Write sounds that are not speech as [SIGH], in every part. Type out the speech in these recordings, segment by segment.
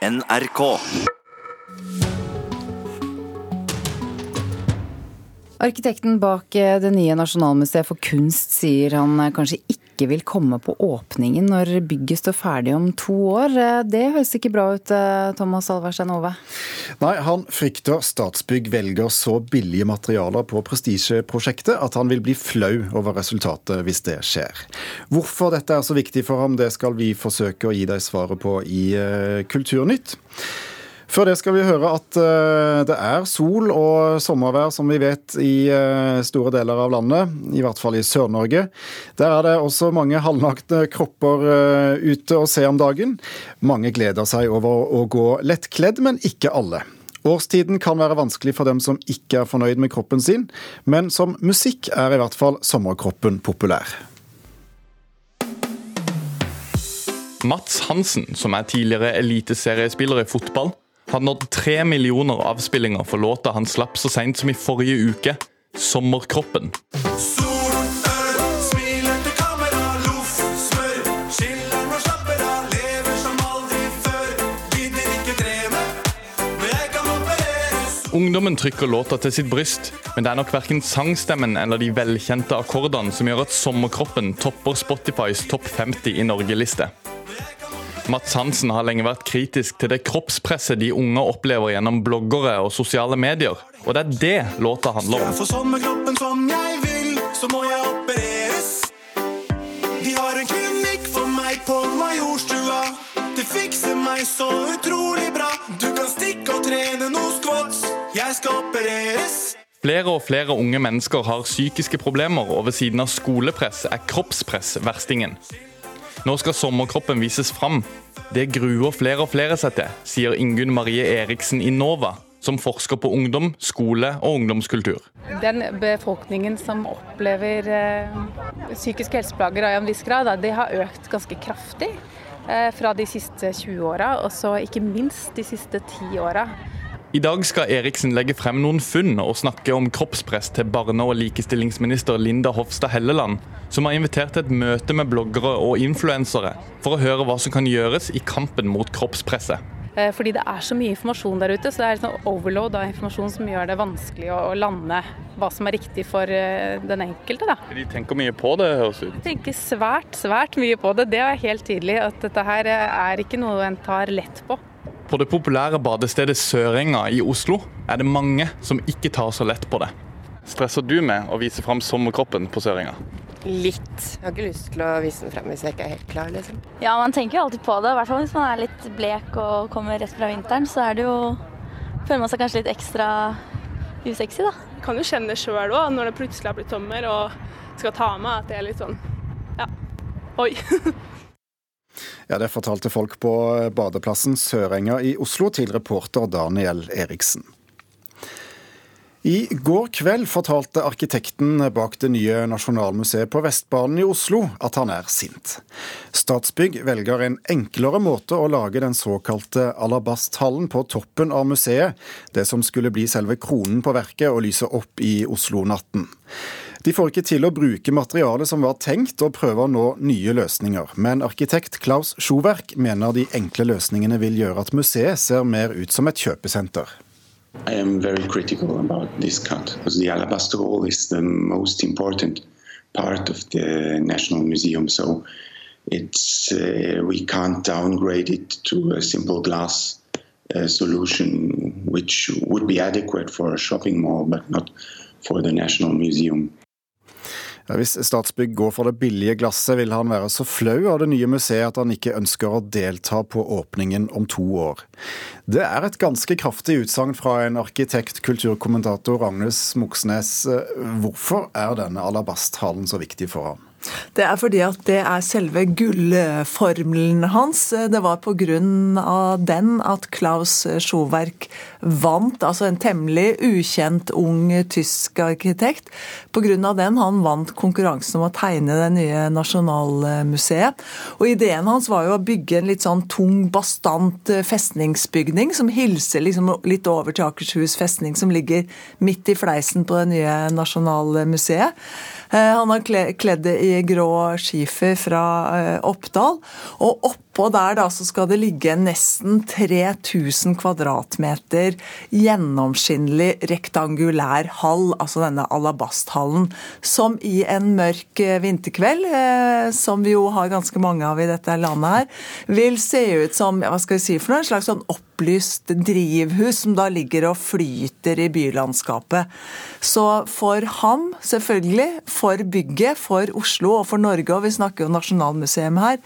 NRK. Arkitekten bak eh, det nye Nasjonalmuseet for kunst sier han eh, kanskje ikke vil komme på åpningen når bygget står ferdig om to år. Eh, det høres ikke bra ut, Thomas Alverstein Ove? Nei, han frykter Statsbygg velger så billige materialer på prestisjeprosjektet at han vil bli flau over resultatet hvis det skjer. Hvorfor dette er så viktig for ham, det skal vi forsøke å gi deg svaret på i Kulturnytt. Før det skal vi høre at eh, det er sol og sommervær, som vi vet, i eh, store deler av landet. I hvert fall i Sør-Norge. Der er det også mange halvnakne kropper eh, ute å se om dagen. Mange gleder seg over å gå lettkledd, men ikke alle. Årstiden kan være vanskelig for dem som ikke er fornøyd med kroppen sin, men som musikk er i hvert fall sommerkroppen populær. Mats Hansen, som er tidligere eliteseriespiller i fotball, har nådd tre millioner avspillinger for låta han slapp så seint som i forrige uke, 'Sommerkroppen'. Ungdommen trykker låta til sitt bryst, men det er nok verken sangstemmen eller de velkjente akkordene som gjør at Sommerkroppen topper Spotifys topp 50 i Norge-liste. Mats Hansen har lenge vært kritisk til det kroppspresset de unge opplever gjennom bloggere og sosiale medier. Og det er det låta handler om. Skal jeg få sommerkroppen som jeg vil, så må jeg opereres. De har en klinikk for meg på Majorstua. Det fikser meg så utrolig bra. Du kan stikke og trene noe squats. Jeg skal opereres. Flere og flere unge mennesker har psykiske problemer, og ved siden av skolepress er kroppspress verstingen. Nå skal sommerkroppen vises fram. Det gruer flere og flere seg til, sier Ingunn Marie Eriksen i NOVA, som forsker på ungdom, skole og ungdomskultur. Den befolkningen som opplever eh, psykiske helseplager av en viss grad, det har økt ganske kraftig eh, fra de siste 20 åra, og så ikke minst de siste 10 åra. I dag skal Eriksen legge frem noen funn og snakke om kroppspress til barne- og likestillingsminister Linda Hofstad Helleland, som har invitert til et møte med bloggere og influensere for å høre hva som kan gjøres i kampen mot kroppspresset. Eh, fordi det er så mye informasjon der ute, så det er liksom overload av informasjon som gjør det vanskelig å lande hva som er riktig for eh, den enkelte. Da. De tenker mye på det, høres ut? De tenker svært, svært mye på det. Det er helt tydelig at dette her eh, er ikke noe en tar lett på. På det populære badestedet Sørenga i Oslo er det mange som ikke tar så lett på det. Stresser du med å vise fram sommerkroppen på Sørenga? Litt. Jeg har ikke lyst til å vise den frem hvis jeg ikke er helt klar. liksom. Ja, man tenker jo alltid på det. I hvert fall hvis man er litt blek og kommer rett fra vinteren. Så er det jo føler man seg kanskje litt ekstra usexy, da. Jeg kan jo kjenne det sjøl òg, når det plutselig har blitt sommer og skal ta meg, at det er litt sånn ja, oi. [LAUGHS] Ja, Det fortalte folk på badeplassen Sørenga i Oslo til reporter Daniel Eriksen. I går kveld fortalte arkitekten bak det nye Nasjonalmuseet på Vestbanen i Oslo at han er sint. Statsbygg velger en enklere måte å lage den såkalte alabasthallen på toppen av museet, det som skulle bli selve kronen på verket og lyse opp i Oslo-natten. De får ikke til å bruke materialet som var tenkt, og prøver nå nye løsninger. Men arkitekt Klaus Sjoverk mener de enkle løsningene vil gjøre at museet ser mer ut som et kjøpesenter. I am very critical about this cut because the alabaster hall is the most important part of the National Museum. So it's uh, we can't downgrade simple glass uh, solution, which would be adequate for a shopping mall, but not for the National Museum. Hvis Statsbygg går for det billige glasset, vil han være så flau av det nye museet at han ikke ønsker å delta på åpningen om to år. Det er et ganske kraftig utsagn fra en arkitekt, kulturkommentator Agnes Moxnes. Hvorfor er denne alabasthallen så viktig for ham? Det er fordi at det er selve gullformelen hans. Det var pga. den at Klaus Sjoverk vant, altså en temmelig ukjent ung tysk arkitekt. Pga. den han vant konkurransen om å tegne det nye Nasjonalmuseet. Og ideen hans var jo å bygge en litt sånn tung, bastant festningsbygning som hilser liksom litt over til Akershus festning, som ligger midt i fleisen på det nye Nasjonalmuseet. Han har kledd det i grå skifer fra Oppdal. Og oppå der da så skal det ligge nesten 3000 kvadratmeter gjennomskinnelig rektangulær hall, altså denne alabasthallen, som i en mørk vinterkveld, som vi jo har ganske mange av i dette landet her, vil se ut som hva skal vi si for noe, en slags sånn opplyst drivhus som da ligger og flyter i bylandskapet. Så for ham, selvfølgelig, for bygget, for Oslo og for Norge, og vi snakker jo Nasjonalmuseum her,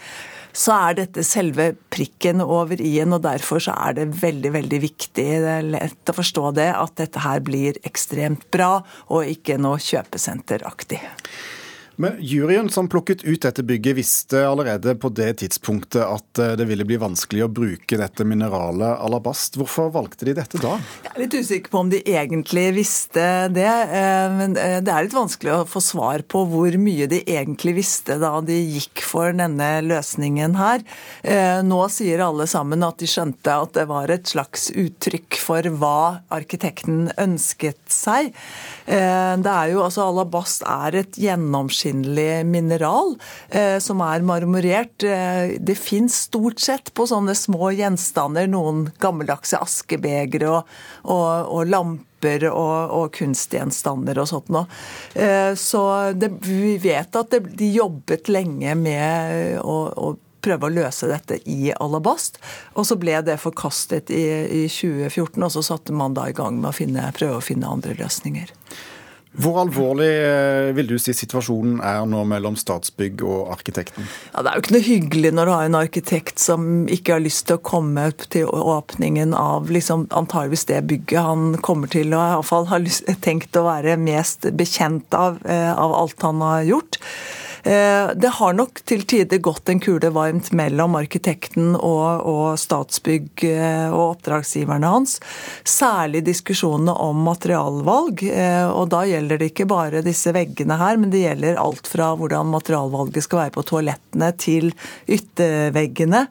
så er dette selve prikken over i-en, og derfor så er det veldig, veldig viktig, det er lett å forstå det, at dette her blir ekstremt bra, og ikke noe kjøpesenteraktig. Men Juryen som plukket ut dette bygget, visste allerede på det tidspunktet at eh, det ville bli vanskelig å bruke dette mineralet alabast. Hvorfor valgte de dette da? Jeg er litt usikker på om de egentlig visste det. Eh, men eh, det er litt vanskelig å få svar på hvor mye de egentlig visste da de gikk for denne løsningen her. Nå sier alle sammen at de skjønte at det var et slags uttrykk for hva arkitekten ønsket seg. Det er jo, altså Alabast er et gjennomsnitt gjennomskinnelig mineral eh, som er marmorert. Eh, det fins stort sett på sånne små gjenstander, noen gammeldagse askebegre og, og, og lamper og, og, kunstgjenstander og sånt noe. Eh, så det, vi vet at det, de jobbet lenge med å, å prøve å løse dette i alabast. Og så ble det forkastet i, i 2014, og så satte man da i gang med å finne, prøve å finne andre løsninger. Hvor alvorlig eh, vil du si situasjonen er nå mellom Statsbygg og arkitekten? Ja, Det er jo ikke noe hyggelig når du har en arkitekt som ikke har lyst til å komme til åpningen av liksom, antageligvis det bygget han kommer til å i hvert fall har tenkt å være mest bekjent av, eh, av alt han har gjort. Eh, det har nok til tider gått en kule varmt mellom arkitekten og, og Statsbygg eh, og oppdragsgiverne hans. Særlig diskusjonene om materialvalg. Eh, og da gjelder det ikke bare disse veggene her, men det gjelder alt fra hvordan materialvalget skal være på toalettene til ytterveggene.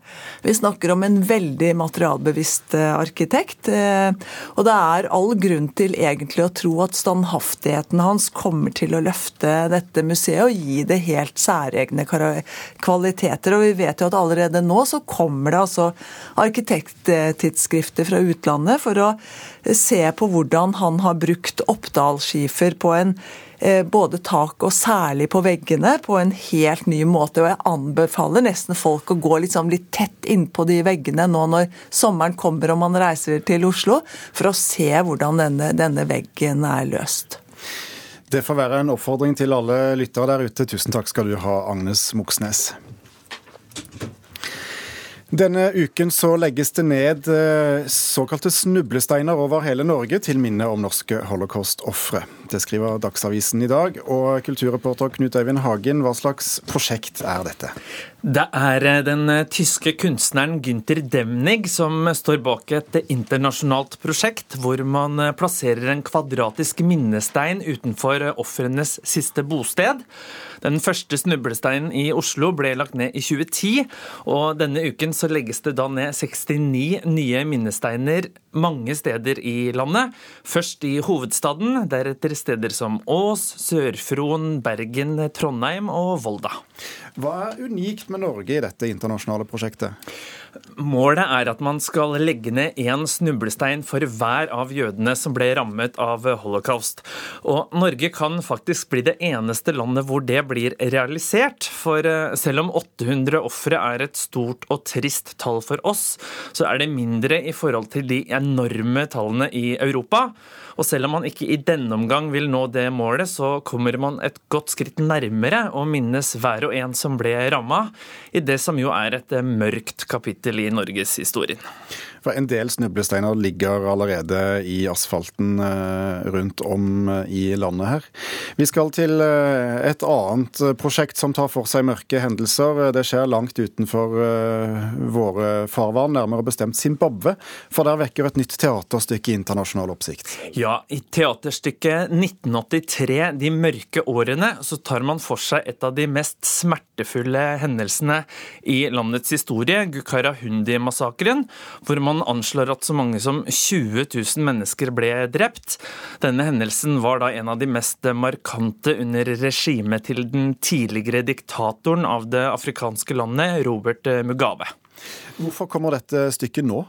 Vi snakker om en veldig materialbevisst arkitekt. Og det er all grunn til egentlig å tro at standhaftigheten hans kommer til å løfte dette museet og gi det helt helt særegne kvaliteter. Og vi vet jo at allerede nå så kommer det altså arkitekttidsskrifter fra utlandet for å se på hvordan han har brukt Oppdalsskifer på en eh, både tak og særlig på veggene på en helt ny måte. Og jeg anbefaler nesten folk å gå liksom litt tett innpå de veggene nå når sommeren kommer og man reiser til Oslo, for å se hvordan denne, denne veggen er løst. Det får være en oppfordring til alle lyttere der ute. Tusen takk skal du ha, Agnes Moxnes. Denne uken så legges det ned eh, såkalte snublesteiner over hele Norge til minne om norske holocaust-ofre. Det skriver Dagsavisen i dag. Og kulturreporter Knut Øyvind Hagen, hva slags prosjekt er dette? Det er eh, den eh, tyske kunstneren Günther Demnig som står bak et internasjonalt prosjekt hvor man plasserer en kvadratisk minnestein utenfor ofrenes siste bosted. Den første snublesteinen i Oslo ble lagt ned i 2010, og denne uken så legges det da ned 69 nye minnesteiner mange steder i landet. Først i hovedstaden, deretter steder som Ås, Sør-Fron, Bergen, Trondheim og Volda. Hva er unikt med Norge i dette internasjonale prosjektet? Målet er at man skal legge ned én snublestein for hver av jødene som ble rammet av holocaust. Og Norge kan faktisk bli det eneste landet hvor det blir realisert. For eh, selv om 800 ofre er et stort og trist tall for oss, så er det mindre i forhold til de enorme tallene i Europa. Og selv om man ikke i denne omgang vil nå det målet, så kommer man et godt skritt nærmere å minnes hver og en som ble ramma, i det som jo er et mørkt kapittel i norgeshistorien. For En del snublesteiner ligger allerede i asfalten eh, rundt om eh, i landet her. Vi skal til eh, et annet prosjekt som tar for seg mørke hendelser. Det skjer langt utenfor våre farvann, nærmere bestemt Zimbabwe. For der vekker et nytt teaterstykke internasjonal oppsikt. Ja, i teaterstykket 1983, De mørke årene, så tar man for seg et av de mest smertefulle hendelsene i landets historie, Gukarahundi-massakren, hvor man Man anslår at så mange som 20 000 mennesker ble drept. Denne hendelsen var da en av de mest markante under regimet til den tidligere diktatoren av det afrikanske landet, Robert Mugabe. Hvorfor kommer dette stykket nå?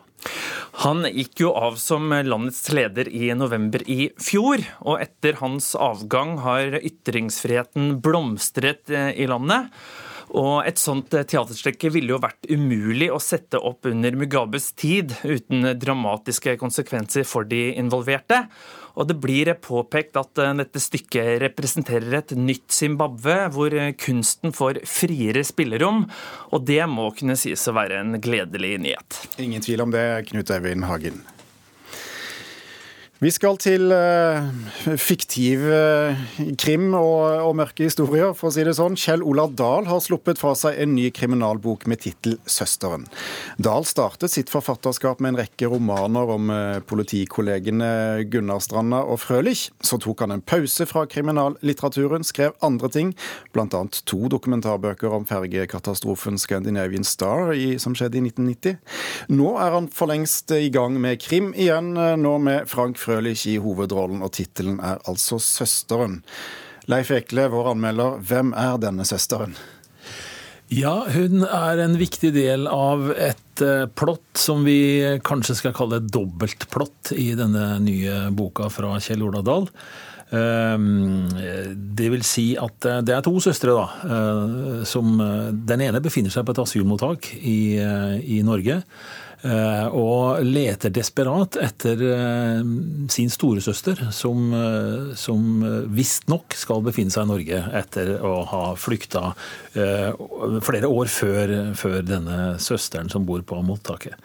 Han gikk jo av som landets leder i november i fjor, og etter hans avgang har ytringsfriheten blomstret i landet. Og et sånt teaterstykke ville jo vært umulig å sette opp under Mugabes tid uten dramatiske konsekvenser for de involverte. Og det blir påpekt at eh, dette stykket representerer et nytt Zimbabwe, hvor kunsten får friere spillerom. Og det må kunne sies å være en gledelig nyhet. Ingen tvil om det, Knut Eivind Hagen. Vi skal til uh, fiktiv uh, krim og, og, mørke historier, for å si det sånn. Kjell Olav Dahl har sluppet fra seg en ny kriminalbok med tittel 'Søsteren'. Dahl startet sitt forfatterskap med en rekke romaner om uh, politikollegene Gunnar Stranda og Frølich. Så tok han en pause fra kriminallitteraturen, skrev andre ting, bl.a. to dokumentarbøker om fergekatastrofen 'Scandinavian Star' i, som skjedde i 1990. Nå er han for lengst i gang med krim igjen, nå med Frank Frølich i hovedrollen, og tittelen er altså 'Søsteren'. Leif Ekle, vår anmelder, hvem er denne søsteren? Ja, hun er en viktig del av et eh, plott som vi kanskje skal kalle et dobbeltplott i denne nye boka fra Kjell Ola. Ehm, det vil si at eh, det er to søstre, da. Eh, som Den ene befinner seg på et asylmottak i, i Norge. Eh, og leter desperat etter eh, sin storesøster, som, eh, som visstnok skal befinne seg i Norge etter å ha flykta flere år før, før denne søsteren som bor på mottaket.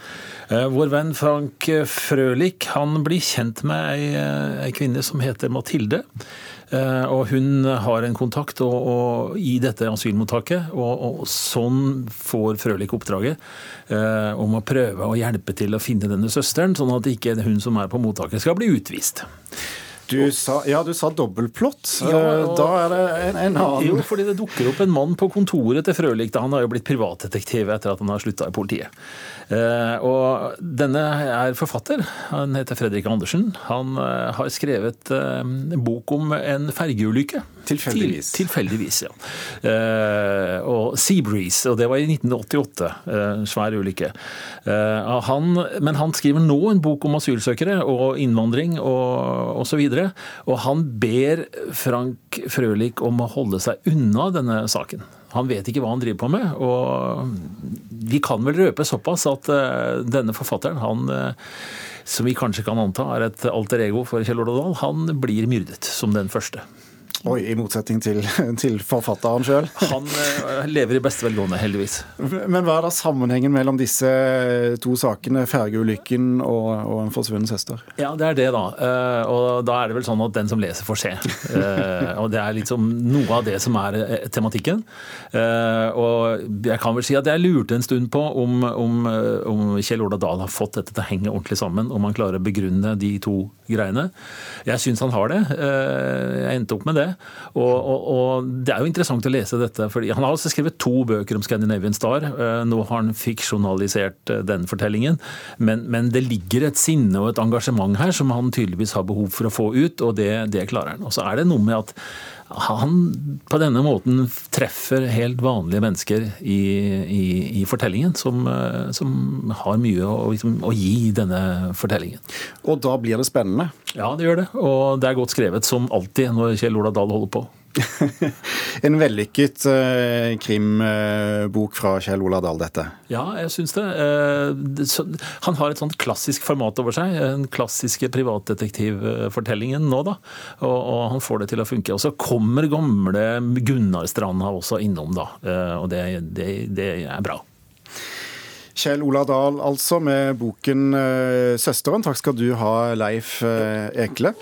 Vår venn Frank Frølich han blir kjent med ei, kvinne som heter Mathilde. Eh, og hun har en kontakt og, og, i dette asylmottaket, og, og sånn får Frølich oppdraget eh, om å prøve å hjelpe til å finne denne søsteren, sånn at ikke hun som er på mottaket skal bli utvist. Du sa, ja, du sa dobbeltplott. Ja, eh, og, da er det en, en, annen Jo, fordi det dukker opp en mann på kontoret til Frølich. Han har jo blitt privatdetektiv etter at han har slutta i politiet. Eh, og denne er forfatter. Han heter Fredrik Andersen. Han eh, har skrevet eh, bok om en fergeulykke. Tilfeldigvis. Til, tilfeldigvis, ja. Og Seabreeze, og det var i 1988. Svær ulykke. Han, men han skriver nå en bok om asylsøkere og innvandring og osv. Og, og han ber Frank Frølich om å holde seg unna denne saken. Han vet ikke hva han driver på med. Og vi kan vel røpe såpass at uh, denne forfatteren, han uh, som vi kanskje kan anta er et alter ego for Kjell Dahl han blir myrdet som den første. Oi, I motsetning til, [LAUGHS] til forfatteren sjøl? Han uh, lever i beste velgående, heldigvis. Men hva er da sammenhengen mellom disse to sakene, fergeulykken og, og en forsvunnet søster? Ja, det er det, da. Uh, og da er det vel sånn at den som leser, får se. Uh, og det er liksom noe av det som er tematikken. og jeg kan vel si at jeg lurte en stund på om, om, om Kjell Ola Dahl har fått dette til å henge ordentlig sammen, om han klarer å begrunne de to greiene. Jeg syns han har det. jeg endte opp med det. Og, og, og, Det er jo interessant å lese dette. fordi Han har altså skrevet to bøker om Scandinavian Star. Eh, nå har han fiksjonalisert eh, den fortellingen. Men, men, det ligger et sinne og et engasjement her som han tydeligvis har behov for å få ut, og det, det klarer han. Og så er det noe med at han på denne måten treffer helt vanlige mennesker i, i, i fortellingen, som, eh, som, har mye å, liksom, å, gi denne fortellingen. Og da blir det spennende? Ja, det gjør det. Og det er godt skrevet, som alltid når Kjell Ola Dahl holder på. [LAUGHS] en vellykket eh, krimbok fra Kjell Ola Dahl, dette? Ja, jeg syns det. Uh, han har et sånt klassisk format over seg. Den klassiske privatdetektivfortellingen nå, da. Og, og, han får det til å funke. Og så kommer gamle Gunnar Stranda også innom, da. Eh, og det, det, det er bra. Kjell Ola Dahl, altså, med boken 'Søsteren'. Takk skal du ha, Leif Ekle.